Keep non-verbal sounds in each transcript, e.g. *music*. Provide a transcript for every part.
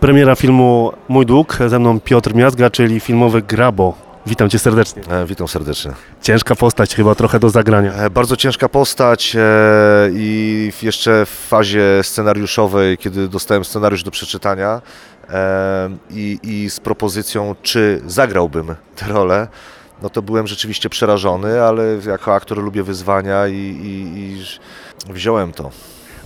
Premiera filmu Mój Dług, ze mną Piotr Miazga, czyli filmowy Grabo. Witam Cię serdecznie. E, witam serdecznie. Ciężka postać, chyba trochę do zagrania. E, bardzo ciężka postać e, i jeszcze w fazie scenariuszowej, kiedy dostałem scenariusz do przeczytania e, i, i z propozycją, czy zagrałbym tę rolę, no to byłem rzeczywiście przerażony, ale jako aktor lubię wyzwania i, i, i wziąłem to.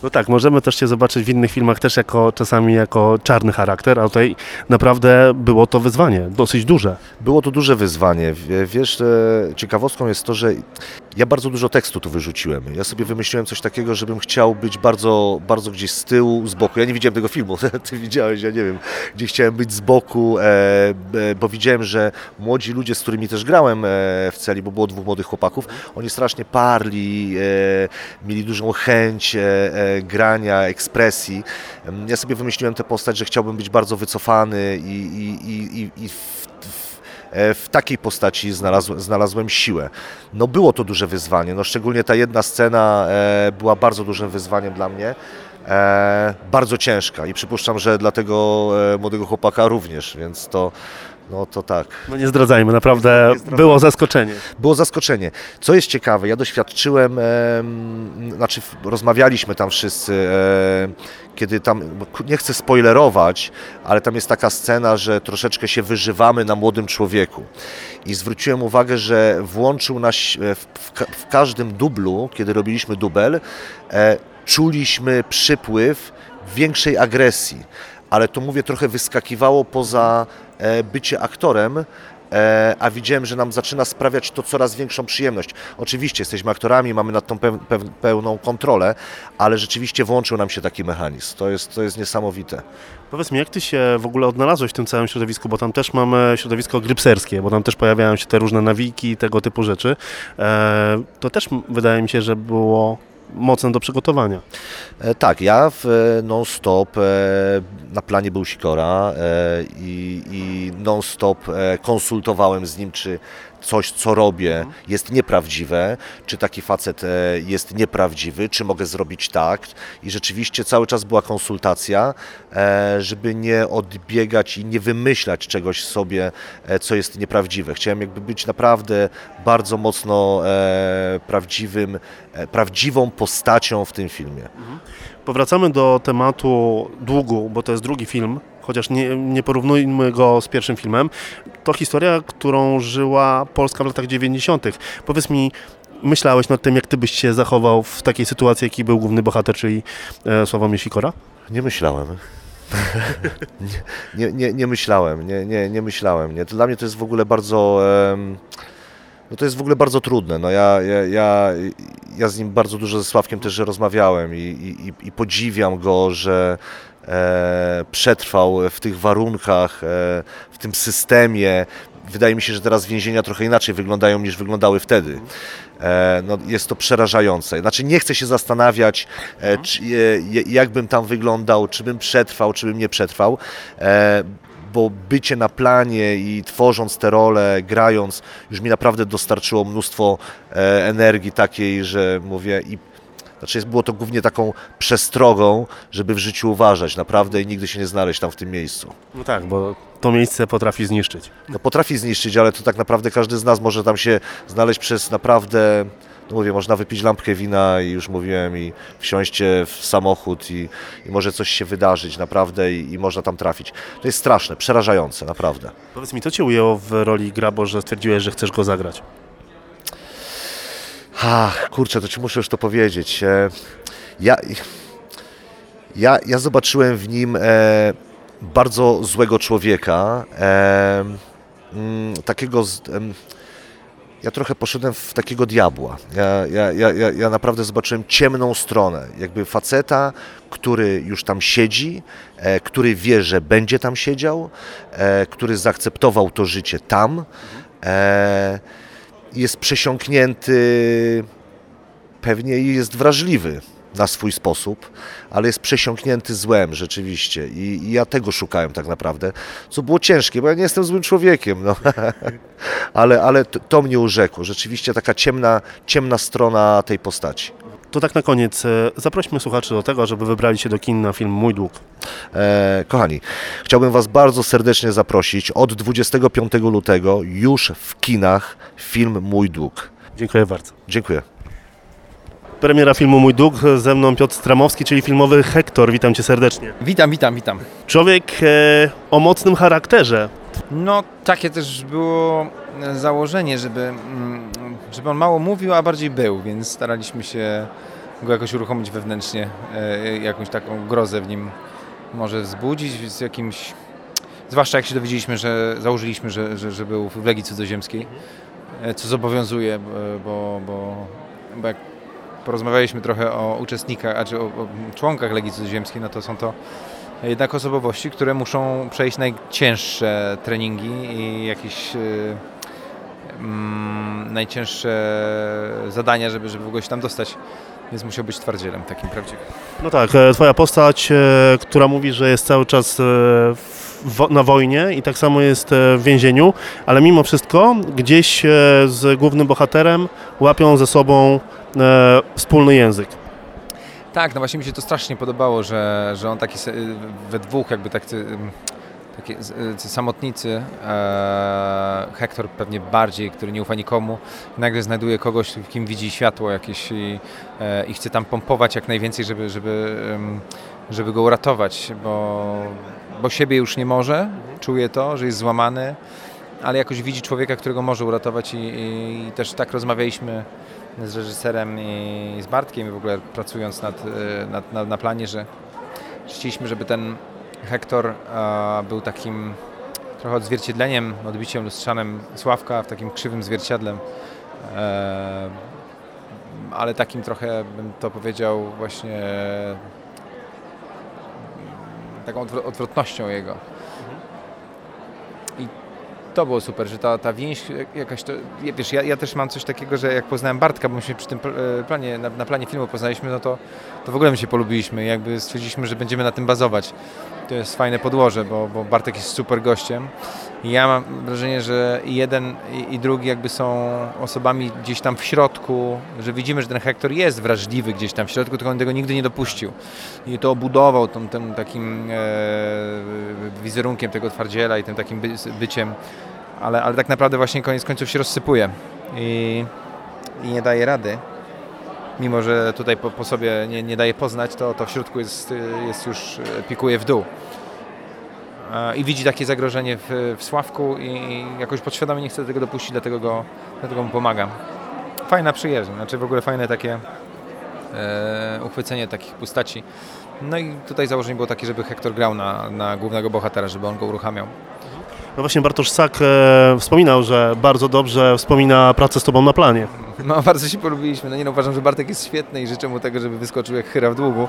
No tak, możemy też Cię zobaczyć w innych filmach też jako czasami jako czarny charakter, a tutaj naprawdę było to wyzwanie, dosyć duże. Było to duże wyzwanie. Wiesz, e, ciekawostką jest to, że ja bardzo dużo tekstu tu wyrzuciłem. Ja sobie wymyśliłem coś takiego, żebym chciał być bardzo, bardzo gdzieś z tyłu, z boku. Ja nie widziałem tego filmu, *laughs* ty widziałeś, ja nie wiem, gdzie chciałem być z boku, e, e, bo widziałem, że młodzi ludzie, z którymi też grałem e, w celi, bo było dwóch młodych chłopaków, oni strasznie parli, e, mieli dużą chęć e, e, grania, ekspresji. Ja sobie wymyśliłem tę postać, że chciałbym być bardzo wycofany i, i, i, i w, w, e, w takiej postaci znalazłem, znalazłem siłę. No było to duże wyzwanie, no szczególnie ta jedna scena e, była bardzo dużym wyzwaniem dla mnie. E, bardzo ciężka i przypuszczam, że dla tego e, młodego chłopaka również, więc to, no to tak. No nie zdradzajmy, naprawdę Nie zdradzajmy. było zaskoczenie. Było zaskoczenie. Co jest ciekawe, ja doświadczyłem, em, znaczy rozmawialiśmy tam wszyscy, e, kiedy tam, nie chcę spoilerować, ale tam jest taka scena, że troszeczkę się wyżywamy na młodym człowieku. I zwróciłem uwagę, że włączył nas e, w, w, w każdym dublu, kiedy robiliśmy dubel, e, czuliśmy przypływ większej agresji. Ale to mówię, trochę wyskakiwało poza e, bycie aktorem, e, a widziałem, że nam zaczyna sprawiać to coraz większą przyjemność. Oczywiście jesteśmy aktorami, mamy nad tą peł, peł, pełną kontrolę, ale rzeczywiście włączył nam się taki mechanizm. To jest, to jest niesamowite. Powiedz mi, jak Ty się w ogóle odnalazłeś w tym całym środowisku, bo tam też mamy środowisko grypserskie, bo tam też pojawiają się te różne nawiki, tego typu rzeczy. E, to też wydaje mi się, że było mocne do przygotowania. E, Tak, ja w e, non-stop, e, na planie był Sikora i, i non-stop konsultowałem z nim, czy coś, co robię, jest nieprawdziwe, czy taki facet e, jest nieprawdziwy, czy mogę zrobić tak. I rzeczywiście cały czas była konsultacja, e, żeby nie odbiegać i nie wymyślać czegoś sobie, e, co jest nieprawdziwe. Chciałem jakby być naprawdę bardzo mocno prawdziwym, prawdziwą postacią w tym filmie. Powracamy do tematu długu, bo to jest drugi film, chociaż nie, nie porównujmy go z pierwszym filmem. To historia, którą żyła Polska w latach 90. Powiedz mi, myślałeś nad tym, jak ty byś się zachował w takiej sytuacji, jaki był główny bohater, czyli e, Sławomir Sikora? Nie myślałem. nie, nie, nie, nie myślałem, nie, nie, nie myślałem. Nie. Dla mnie to jest w ogóle bardzo. em, no to jest w ogóle bardzo trudne. No ja, ja, ja, ja z nim bardzo dużo ze Sławkiem też rozmawiałem i, i, i- podziwiam go, że przetrwał w tych warunkach, e, w tym systemie. Wydaje mi się, że teraz więzienia trochę inaczej wyglądają niż wyglądały wtedy. E, no, jest to przerażające. Znaczy nie chcę się zastanawiać, e, czy, e, jak bym tam wyglądał, czy bym przetrwał, czy bym nie przetrwał, e, bo bycie na planie i tworząc te role, grając, już mi naprawdę dostarczyło mnóstwo e, energii takiej, że mówię i znaczy było to głównie taką przestrogą, żeby w życiu uważać naprawdę i nigdy się nie znaleźć tam w tym miejscu. No tak, bo to miejsce potrafi zniszczyć. No potrafi zniszczyć, ale to tak naprawdę każdy z nas może tam się znaleźć przez naprawdę, no mówię, można wypić lampkę wina i już mówiłem i wsiąście w samochód i, i może coś się wydarzyć naprawdę i, i można tam trafić. To jest straszne, przerażające, naprawdę. Powiedz mi, co cię ujęło w roli Grabo, że stwierdziłeś, że chcesz go zagrać? Ach, kurczę, to ci muszę już to powiedzieć. E, Ja, ja, ja zobaczyłem w nim e, bardzo złego człowieka, e, mm, takiego... Z, ja trochę poszedłem w takiego diabła. Ja, ja, ja, ja, ja naprawdę zobaczyłem ciemną stronę. Jakby faceta, który już tam siedzi, e, który wie, że będzie tam siedział, e, który zaakceptował to życie tam. E, jest przesiąknięty, pewnie jest wrażliwy na swój sposób, ale jest przesiąknięty złem rzeczywiście I, i ja tego szukałem tak naprawdę, co było ciężkie, bo ja nie jestem złym człowiekiem, no. *laughs* ale, ale to, to mnie urzekło, rzeczywiście taka ciemna, ciemna strona tej postaci. To tak na koniec, e, zaprośmy słuchaczy do tego, żeby wybrali się do kin na film Mój Dług. E, kochani, chciałbym Was bardzo serdecznie zaprosić od 25 lutego już w kinach film Mój Dług. Dziękuję bardzo. Dziękuję. Premiera filmu Mój Dług, ze mną Piotr Stramowski, czyli filmowy Hektor. Witam cię serdecznie. Witam, witam, witam. Człowiek e, o mocnym charakterze. No, takie też było e, założenie, żeby, mm, żeby on mało mówił, a bardziej był, więc staraliśmy się go jakoś uruchomić wewnętrznie, e, jakąś taką grozę w nim może wzbudzić z jakimś... Zwłaszcza jak się dowiedzieliśmy, że założyliśmy, że, że, że był w Legii Cudzoziemskiej, e, co zobowiązuje, bo, bo, bo jak porozmawialiśmy trochę o uczestnikach, a czy o, o członkach Legii Cudzoziemskiej, no to są to jednak osobowości, które muszą przejść najcięższe treningi i jakieś y, mm, najcięższe zadania, żeby, żeby w ogóle się tam dostać. Więc musiał być twardzielem takim prawdziwym. No tak, e, twoja postać, e, która mówi, że jest cały czas e, w, na wojnie i tak samo jest w więzieniu, ale mimo wszystko gdzieś z głównym bohaterem łapią ze sobą wspólny język. Tak, no właśnie mi się to strasznie podobało, że, że on taki we dwóch jakby tak takie z- samotnicy, e, Hektor pewnie bardziej, który nie ufa nikomu, nagle znajduje kogoś, w kim widzi światło jakieś i, e, i chce tam pompować jak najwięcej, żeby, żeby, żeby go uratować, bo, bo siebie już nie może, czuje to, że jest złamany, ale jakoś widzi człowieka, którego może uratować i, i, i też tak rozmawialiśmy z reżyserem i z Bartkiem w ogóle pracując nad, e, nad, na, planie, że chcieliśmy, żeby ten Hektor e, był takim trochę odzwierciedleniem, odbiciem lustrzanym Sławka w takim krzywym zwierciadlem, e, ale takim trochę bym to powiedział właśnie mm, taką odwro- odwrotnością jego. To było super, że ta, ta więź jakaś to, wiesz, ja, ja też mam coś takiego, że jak poznałem Bartka, bo myśmy przy tym e, planie, na, na planie filmu poznaliśmy, no to, to w ogóle my się polubiliśmy, jakby stwierdziliśmy, że będziemy na tym bazować. To jest fajne podłoże, bo, bo Bartek jest super gościem. I ja mam wrażenie, że i jeden i, i drugi jakby są osobami gdzieś tam w środku, że widzimy, że ten Hektor jest wrażliwy gdzieś tam w środku, tylko on tego nigdy nie dopuścił. I to obudował tą, tym takim e, wizerunkiem tego twardziela i tym takim by, byciem, ale, ale tak naprawdę właśnie koniec końców się rozsypuje i, i nie daje rady. Mimo, że tutaj po, po sobie nie, nie daje poznać, to, to w środku jest, jest już, e, pikuje w dół. E, I widzi takie zagrożenie w, w Sławku i, jakoś podświadomie nie chce tego dopuścić, dlatego, go, dlatego mu pomagam. Fajna przyjaźń, znaczy w ogóle fajne takie e, uchwycenie takich postaci. No i tutaj założenie było takie, żeby Hektor grał na, na głównego bohatera, żeby on go uruchamiał. No właśnie Bartosz Sak e, wspominał, że bardzo dobrze wspomina pracę z tobą na planie. No bardzo się polubiliśmy. No nie no, uważam, że Bartek jest świetny i życzę mu tego, żeby wyskoczył jak chyra w długu.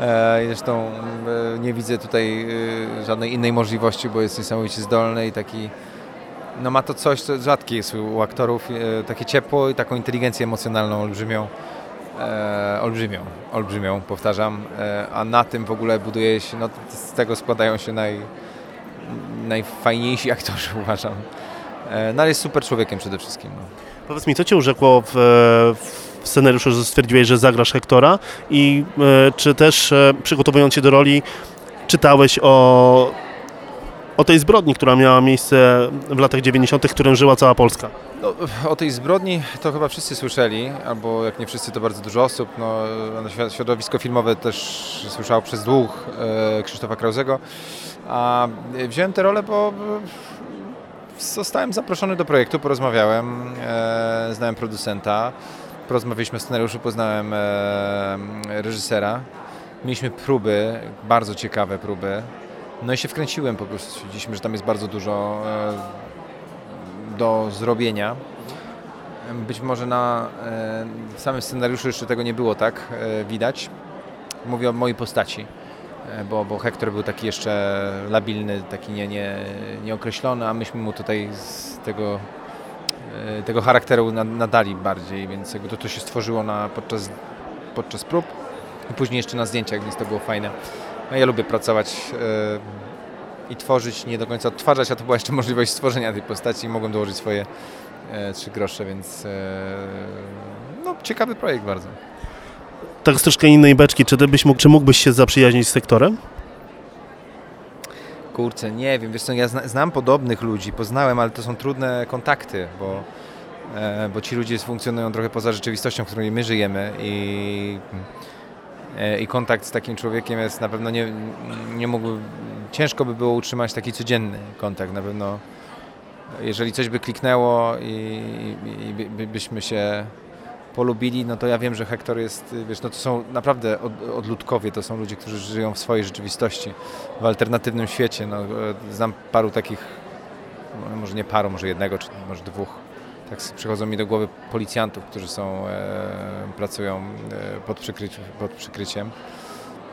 E, zresztą e, nie widzę tutaj e, żadnej innej możliwości, bo jest niesamowicie zdolny i taki no ma to coś, co rzadkie jest u aktorów, e, takie ciepło i taką inteligencję emocjonalną olbrzymią. E, olbrzymią, olbrzymią, powtarzam, e, a na tym w ogóle buduje się, no z tego składają się naj, najfajniejsi aktorzy, *laughs* uważam. E, no ale jest super człowiekiem przede wszystkim. No. Powiedz mi, co cię urzekło w, w scenariuszu, że stwierdziłeś, że zagrasz Hektora i e, czy też e, przygotowując się do roli czytałeś o, o tej zbrodni, która miała miejsce w latach 90., którym żyła cała Polska? No, o tej zbrodni to chyba wszyscy słyszeli, albo jak nie wszyscy, to bardzo dużo osób. No, środowisko filmowe też słyszało przez e, Krzysztofa Krauzego. A wziąłem tę rolę, bo zostałem zaproszony do projektu, porozmawiałem, e, znałem producenta, porozmawialiśmy o scenariuszu, poznałem e, reżysera. Mieliśmy próby, bardzo ciekawe próby. No i się wkręciłem po prostu. Stwierdziliśmy, że tam jest bardzo dużo e, do zrobienia. Być może na e, samym scenariuszu jeszcze tego nie było tak e, widać. Mówię o mojej postaci, bo, bo Hektor był taki jeszcze labilny, taki nie, nie, nieokreślony, a myśmy mu tutaj z tego, e, tego charakteru na- nadali bardziej, więc jakby to, to się stworzyło na, podczas, podczas prób i później jeszcze na zdjęciach, więc to było fajne. No, ja lubię pracować e, i tworzyć, nie do końca odtwarzać, a to była jeszcze możliwość stworzenia tej postaci i mogłem dołożyć swoje e, trzy grosze, więc e, no, ciekawy projekt bardzo. Tak z troszkę innej beczki, czy ty byś mógł, czy mógłbyś się zaprzyjaźnić z sektorem? Kurczę, nie wiem, wiesz co, ja zna, znam podobnych ludzi, poznałem, ale to są trudne kontakty, bo, e, bo ci ludzie funkcjonują trochę poza rzeczywistością, w której my żyjemy i, e, i kontakt z takim człowiekiem jest na pewno nie, nie mógłby, ciężko by było utrzymać taki codzienny kontakt, na pewno jeżeli coś by kliknęło i, i, i by, by, byśmy się polubili, no to ja wiem, że Hektor jest, wiesz, no to są naprawdę od, odludkowie, to są ludzie, którzy żyją w swojej rzeczywistości, w alternatywnym świecie. No, e, znam paru takich, no, może nie paru, może jednego, czy może dwóch. Tak przychodzą mi do głowy policjantów, którzy są, e, pracują e, pod, przykryci, pod przykryciem.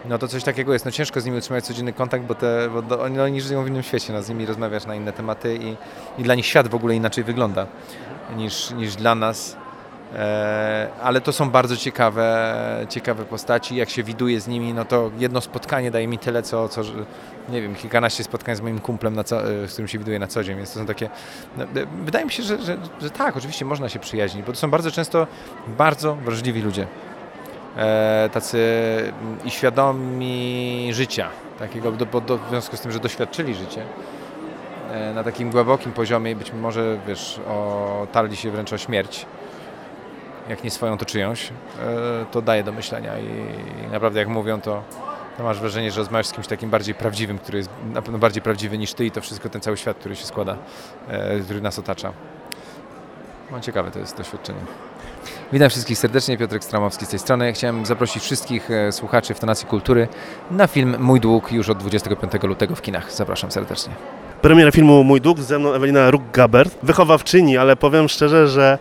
No to coś takiego jest. No ciężko z nimi utrzymać codzienny kontakt, bo, te, bo do, oni żyją w innym świecie. No, z nimi rozmawiasz na inne tematy i, i dla nich świat w ogóle inaczej wygląda niż, niż dla nas. E, ale to są bardzo ciekawe, ciekawe postaci. Jak się widuje z nimi, no to jedno spotkanie daje mi tyle, co, co nie wiem, kilkanaście spotkań z moim kumplem, na co, e, z którym się widuję na co dzień. Więc to są takie. No, e, wydaje mi się, że, że, że tak, oczywiście można się przyjaźnić, bo to są bardzo często bardzo wrażliwi ludzie. E, tacy i świadomi życia, takiego, do, do, w związku z tym, że doświadczyli życie e, na takim głębokim poziomie i być może, wiesz, otarli się wręcz o śmierć jak nie swoją, to czyjąś, e, to daje do myślenia i naprawdę jak mówią, to, to masz wrażenie, że rozmawiasz z kimś takim bardziej prawdziwym, który jest na pewno bardziej prawdziwy niż ty i to wszystko, ten cały świat, który się składa, e, który nas otacza. No ciekawe to jest doświadczenie. Witam wszystkich serdecznie, Piotr Stramowski z tej strony. Chciałem zaprosić wszystkich e, słuchaczy w Tonacji Kultury na film Mój Dług już od 25 lutego w kinach. Zapraszam serdecznie. Premiera filmu Mój Dług, ze mną Ewelina Ruk-Gabert, wychowawczyni, ale powiem szczerze, że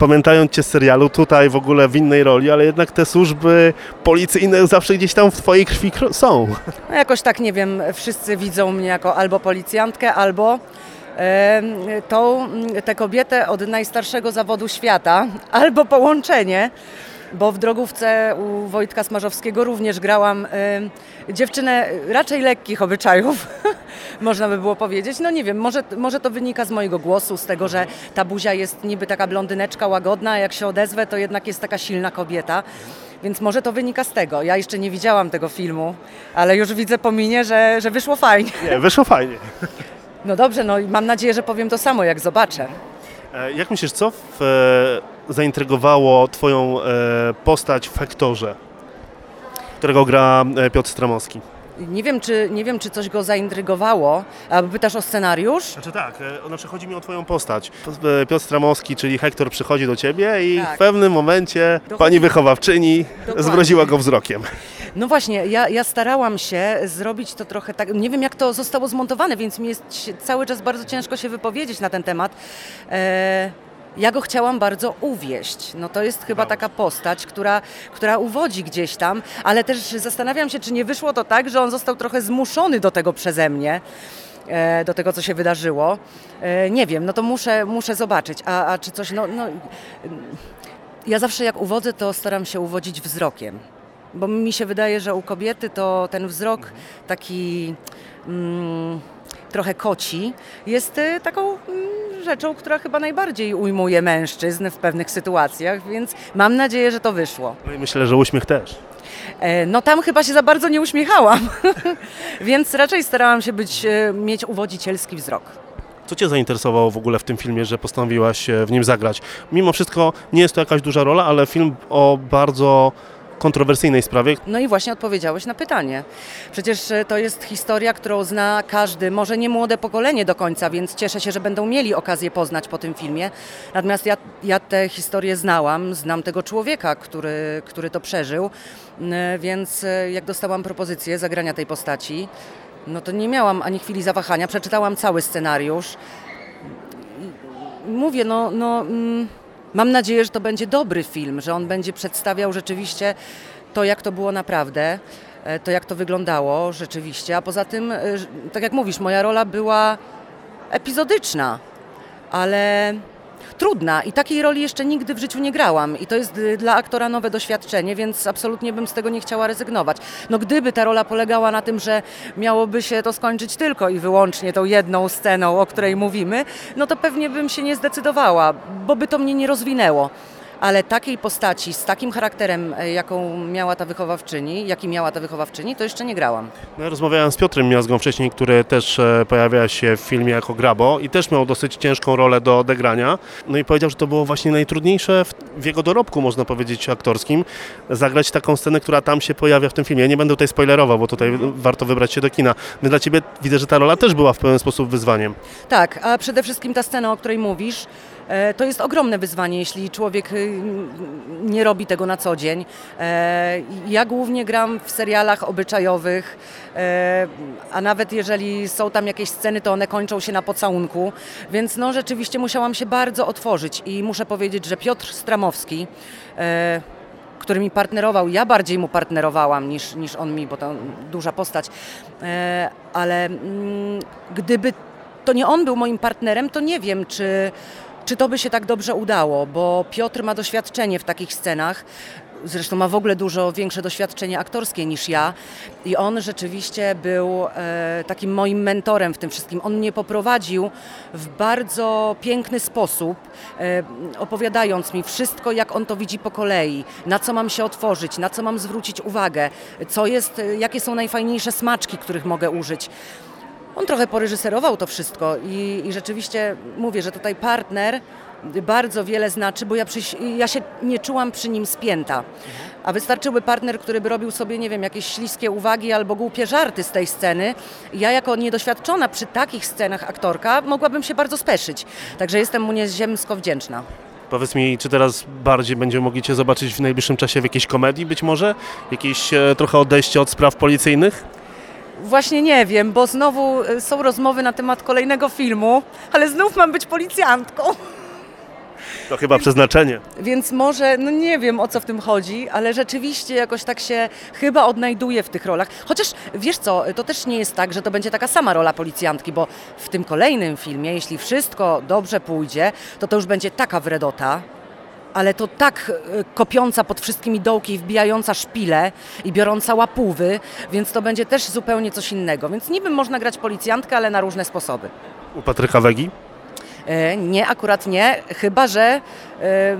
pamiętając Cię z serialu, tutaj w ogóle w innej roli, ale jednak te służby policyjne zawsze gdzieś tam w Twojej krwi są. No jakoś tak, nie wiem, wszyscy widzą mnie jako albo policjantkę, albo tą, tę kobietę od najstarszego zawodu świata, albo połączenie bo w drogówce u Wojtka Smarzowskiego również grałam y, dziewczynę raczej lekkich obyczajów, *laughs* można by było powiedzieć. No nie wiem, może, może to wynika z mojego głosu, z tego, że ta buzia jest niby taka blondyneczka łagodna, a jak się odezwę, to jednak jest taka silna kobieta. Więc może to wynika z tego. Ja jeszcze nie widziałam tego filmu, ale już widzę po minie, że, że wyszło fajnie. Nie, wyszło fajnie. No dobrze, no i mam nadzieję, że powiem to samo, jak zobaczę. E, jak myślisz, co w, e, zaintrygowało Twoją e, postać w Hektorze, którego gra e, Piotr Stramowski? Nie wiem, czy, nie wiem, czy coś go zaintrygowało. A pytasz o scenariusz? Znaczy tak, e, znaczy chodzi mi o Twoją postać. Piotr Stramowski, czyli Hektor przychodzi do Ciebie i Tak. w pewnym momencie Dochodzi- Pani wychowawczyni Dokładnie. zwróciła go wzrokiem. No właśnie, ja, ja starałam się zrobić to trochę tak. Nie wiem, jak to zostało zmontowane, więc mi jest cały czas bardzo ciężko się wypowiedzieć na ten temat. E, ja go chciałam bardzo uwieść. No to jest chyba taka postać, która, która uwodzi gdzieś tam, ale też zastanawiam się, czy nie wyszło to tak, że on został trochę zmuszony do tego przeze mnie. e, Do tego, co się wydarzyło. E, Nie wiem, no to muszę, muszę zobaczyć. A, a czy coś, no, no, ja zawsze jak uwodzę, to staram się uwodzić wzrokiem. Bo mi się wydaje, że u kobiety to ten wzrok taki mm, trochę koci jest y, taką mm, rzeczą, która chyba najbardziej ujmuje mężczyzn w pewnych sytuacjach, więc mam nadzieję, że to wyszło. No i myślę, że uśmiech też. E, No tam chyba się za bardzo nie uśmiechałam, *laughs* więc raczej starałam się być, e, mieć uwodzicielski wzrok. Co Cię zainteresowało w ogóle w tym filmie, że postanowiłaś e, w nim zagrać? Mimo wszystko nie jest to jakaś duża rola, ale film o bardzo kontrowersyjnej sprawie. No i właśnie odpowiedziałeś na pytanie. Przecież e, to jest historia, którą zna każdy, może nie młode pokolenie do końca, więc cieszę się, że będą mieli okazję poznać po tym filmie. Natomiast ja, ja tę historię znałam, znam tego człowieka, który, który to przeżył, więc e, jak dostałam propozycję zagrania tej postaci, no to nie miałam ani chwili zawahania, przeczytałam cały scenariusz. Mówię, no, no mm, mam nadzieję, że to będzie dobry film, że on będzie przedstawiał rzeczywiście to, jak to było naprawdę, e, to, jak to wyglądało rzeczywiście. A poza tym, e, tak jak mówisz, moja rola była epizodyczna, ale trudna i takiej roli jeszcze nigdy w życiu nie grałam i to jest y, dla aktora nowe doświadczenie, więc absolutnie bym z tego nie chciała rezygnować. No gdyby ta rola polegała na tym, że miałoby się to skończyć tylko i wyłącznie tą jedną sceną, o której mówimy, no to pewnie bym się nie zdecydowała, bo by to mnie nie rozwinęło. Ale takiej postaci, z takim charakterem, e, jaką miała ta wychowawczyni, jaki miała ta wychowawczyni, to jeszcze nie grałam. No, ja rozmawiałem z Piotrem Miazgą wcześniej, który też e, pojawia się w filmie jako Grabo i też miał dosyć ciężką rolę do odegrania. No i powiedział, że to było właśnie najtrudniejsze w, jego dorobku, można powiedzieć, aktorskim, zagrać taką scenę, która tam się pojawia w tym filmie. Ja nie będę tutaj spoilerował, bo tutaj warto wybrać się do kina. No dla Ciebie widzę, że ta rola też była w pewien sposób wyzwaniem. Tak, a przede wszystkim ta scena, o której mówisz, to jest ogromne wyzwanie, jeśli człowiek y, nie robi tego na co dzień. E, Ja głównie gram w serialach obyczajowych, e, a nawet jeżeli są tam jakieś sceny, to one kończą się na pocałunku, więc no rzeczywiście musiałam się bardzo otworzyć i muszę powiedzieć, że Piotr Stramowski, e, który mi partnerował, ja bardziej mu partnerowałam niż, niż on mi, bo to duża postać, e, ale mm, gdyby to nie on był moim partnerem, to nie wiem, czy, czy to by się tak dobrze udało, bo Piotr ma doświadczenie w takich scenach. Zresztą ma w ogóle dużo większe doświadczenie aktorskie niż ja i on rzeczywiście był e, takim moim mentorem w tym wszystkim. On mnie poprowadził w bardzo piękny sposób, e, opowiadając mi wszystko, jak on to widzi po kolei, na co mam się otworzyć, na co mam zwrócić uwagę, co jest, e, jakie są najfajniejsze smaczki, których mogę użyć. On trochę poreżyserował to wszystko i, i rzeczywiście mówię, że tutaj partner bardzo wiele znaczy, bo ja, przy, ja się nie czułam przy nim spięta. A wystarczyłby partner, który by robił sobie, nie wiem, jakieś śliskie uwagi albo głupie żarty z tej sceny. Ja jako niedoświadczona przy takich scenach aktorka mogłabym się bardzo speszyć. Także jestem mu nieziemsko wdzięczna. Powiedz mi, czy teraz bardziej będziemy mogli Cię zobaczyć w najbliższym czasie w jakiejś komedii być może? Jakieś e, trochę odejście od spraw policyjnych? Właśnie nie wiem, bo znowu y, są rozmowy na temat kolejnego filmu, ale znów mam być policjantką. To chyba przeznaczenie. Więc może, no nie wiem o co w tym chodzi, ale rzeczywiście jakoś tak się chyba odnajduję w tych rolach. Chociaż wiesz co, to też nie jest tak, że to będzie taka sama rola policjantki, bo w tym kolejnym filmie, jeśli wszystko dobrze pójdzie, to to już będzie taka wredota, ale to tak y, kopiąca pod wszystkimi dołki, wbijająca szpile i biorąca łapówy, więc to będzie też zupełnie coś innego. Więc niby można grać policjantkę, ale na różne sposoby. U Patryka Wegi? E, Nie, akurat nie, chyba że, e,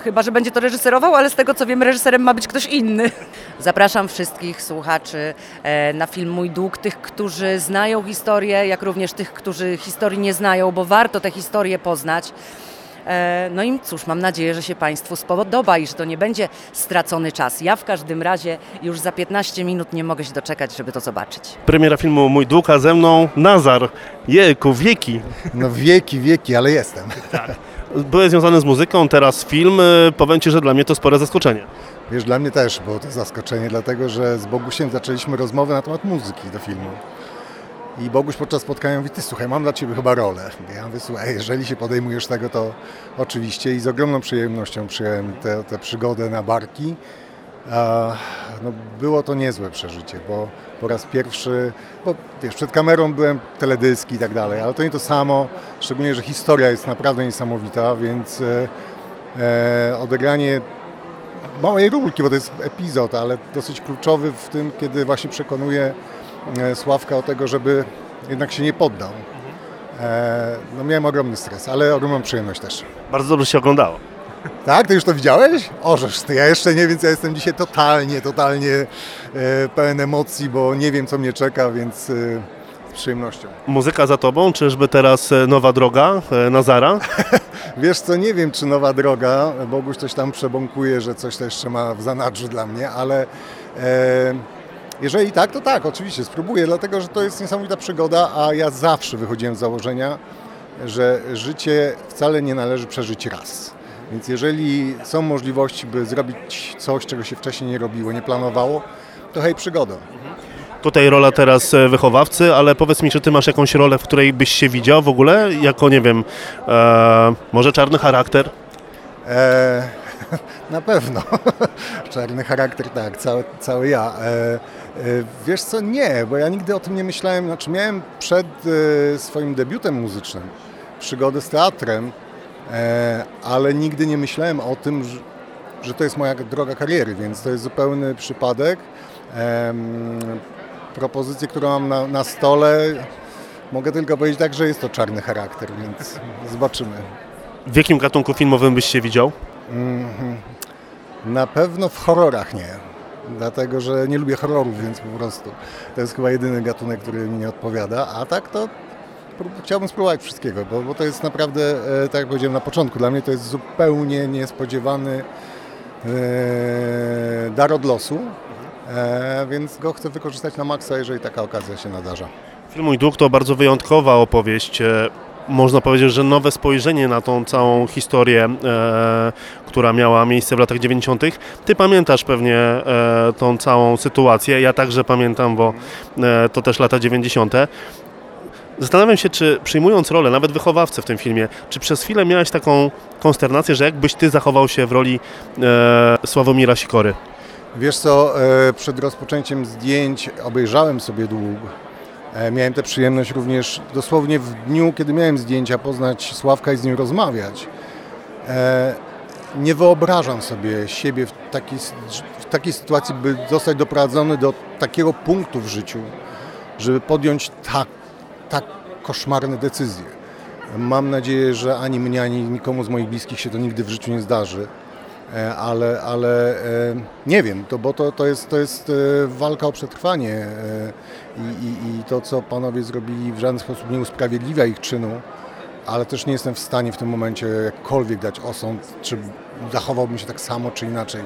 chyba, że będzie to reżyserował, ale z tego co wiem, reżyserem ma być ktoś inny. *laughs* Zapraszam wszystkich słuchaczy e, na film Mój Dług, tych, którzy znają historię, jak również tych, którzy historii nie znają, bo warto tę historię poznać. E, No i cóż, mam nadzieję, że się Państwu spodoba i że to nie będzie stracony czas. Ja w każdym razie już za 15 minut nie mogę się doczekać, żeby to zobaczyć. Premiera filmu Mój Dług, a ze mną Nazar. Jejku, wieki. No wieki, wieki, ale jestem. Byłem związany z muzyką, teraz film. E, Powiem Ci, że dla mnie to spore zaskoczenie. Wiesz, dla mnie też było to zaskoczenie, dlatego że z Bogusiem zaczęliśmy rozmowę na temat muzyki do filmu. I Boguś podczas spotkania mówi, ty słuchaj, mam dla Ciebie chyba rolę. Ja mówię, słuchaj, jeżeli się podejmujesz tego, to oczywiście i z ogromną przyjemnością przyjąłem tę przygodę na barki. No, było to niezłe przeżycie, bo po raz pierwszy, bo wiesz, przed kamerą byłem teledyski i tak dalej, ale to nie to samo, szczególnie, że historia jest naprawdę niesamowita, więc e, e, odegranie małej rulki, bo to jest epizod, ale dosyć kluczowy w tym, kiedy właśnie przekonuje Sławka o tego, żeby jednak się nie poddał. E, no miałem ogromny stres, ale ogromną przyjemność też. Bardzo dobrze się oglądało. Tak? Ty już to widziałeś? Ożeż ty, ja jeszcze nie, więc ja jestem dzisiaj totalnie, totalnie e, pełen emocji, bo nie wiem, co mnie czeka, więc e, z przyjemnością. Muzyka za Tobą, czyżby teraz e, nowa droga e, Nazara? *laughs* Wiesz co, nie wiem, czy nowa droga, Boguś coś tam przebąkuje, że coś to jeszcze ma w zanadrzu dla mnie, ale e, jeżeli tak, to tak, oczywiście, spróbuję, dlatego, że to jest niesamowita przygoda, a ja zawsze wychodziłem z założenia, że życie wcale nie należy przeżyć raz. Więc jeżeli są możliwości, by zrobić coś, czego się wcześniej nie robiło, nie planowało, to hej, przygoda. Tutaj rola teraz e, wychowawcy, ale powiedz mi, czy Ty masz jakąś rolę, w której byś się widział w ogóle? Jako, nie wiem, e, może czarny charakter? E, na pewno. *laughs* Czarny charakter, tak, cały, cały ja. E, e, wiesz co, nie, bo ja nigdy o tym nie myślałem. Znaczy, miałem przed e, swoim debiutem muzycznym przygodę z teatrem, ale nigdy nie myślałem o tym, że, to jest moja droga kariery, więc to jest zupełny przypadek. Propozycję, którą mam na, na stole, mogę tylko powiedzieć tak, że jest to czarny charakter, więc zobaczymy. W jakim gatunku filmowym byś się widział? Mhm. Na pewno w horrorach nie. Dlatego, że nie lubię horrorów, więc po prostu to jest chyba jedyny gatunek, który mi nie odpowiada. A tak to chciałbym spróbować wszystkiego, bo, bo to jest naprawdę, e, tak jak powiedziałem na początku, dla mnie to jest zupełnie niespodziewany e, dar od losu, e, więc go chcę wykorzystać na maksa, jeżeli taka okazja się nadarza. Film Mój Dług to bardzo wyjątkowa opowieść. Można powiedzieć, że nowe spojrzenie na tą całą historię, e, która miała miejsce w latach 90. Ty pamiętasz pewnie e, tą całą sytuację. Ja także pamiętam, bo e, to też lata 90. Zastanawiam się, czy przyjmując rolę, nawet wychowawcę w tym filmie, czy przez chwilę miałeś taką konsternację, że jakbyś ty zachował się w roli e, Sławomira Sikory? Wiesz co, e, przed rozpoczęciem zdjęć obejrzałem sobie dług. E, Miałem tę przyjemność również dosłownie w dniu, kiedy miałem zdjęcia, poznać Sławka i z nim rozmawiać. E, Nie wyobrażam sobie siebie w takiej, w takiej sytuacji, by zostać doprowadzony do takiego punktu w życiu, żeby podjąć tak, tak koszmarne decyzje. Mam nadzieję, że ani mnie, ani nikomu z moich bliskich się to nigdy w życiu nie zdarzy. E, ale, ale e, nie wiem, to, bo to, to jest, to jest e, walka o przetrwanie i, i, i to, co panowie zrobili w żaden sposób nie usprawiedliwia ich czynu, ale też nie jestem w stanie w tym momencie jakkolwiek dać osąd, czy zachowałbym się tak samo, czy inaczej.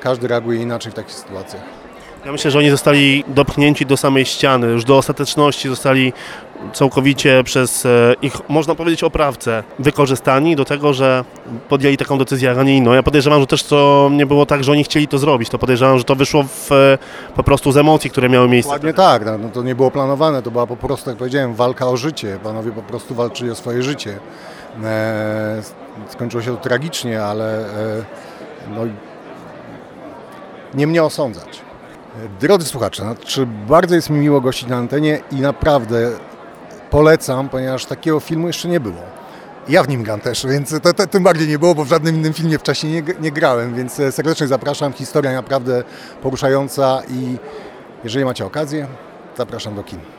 Każdy reaguje inaczej w takich sytuacjach. Ja myślę, że oni zostali dopchnięci do samej ściany, już do ostateczności zostali całkowicie przez e, ich, można powiedzieć, oprawcę wykorzystani do tego, że podjęli taką decyzję, a nie inną. Ja podejrzewam, że też to nie było tak, że oni chcieli to zrobić, to podejrzewam, że to wyszło w, e, po prostu z emocji, które miały miejsce. Dokładnie tak, no, no to nie było planowane, to była po prostu, jak powiedziałem, walka o życie. Panowie po prostu walczyli o swoje życie. E, skończyło się to tragicznie, ale e, no, nie mnie osądzać. Drodzy słuchacze, znaczy bardzo jest mi miło gościć na antenie i naprawdę polecam, ponieważ takiego filmu jeszcze nie było. Ja w nim gram też, więc to, to, tym bardziej nie było, bo w żadnym innym filmie wcześniej nie, nie grałem, więc e, serdecznie zapraszam. Historia naprawdę poruszająca i jeżeli macie okazję, zapraszam do kin.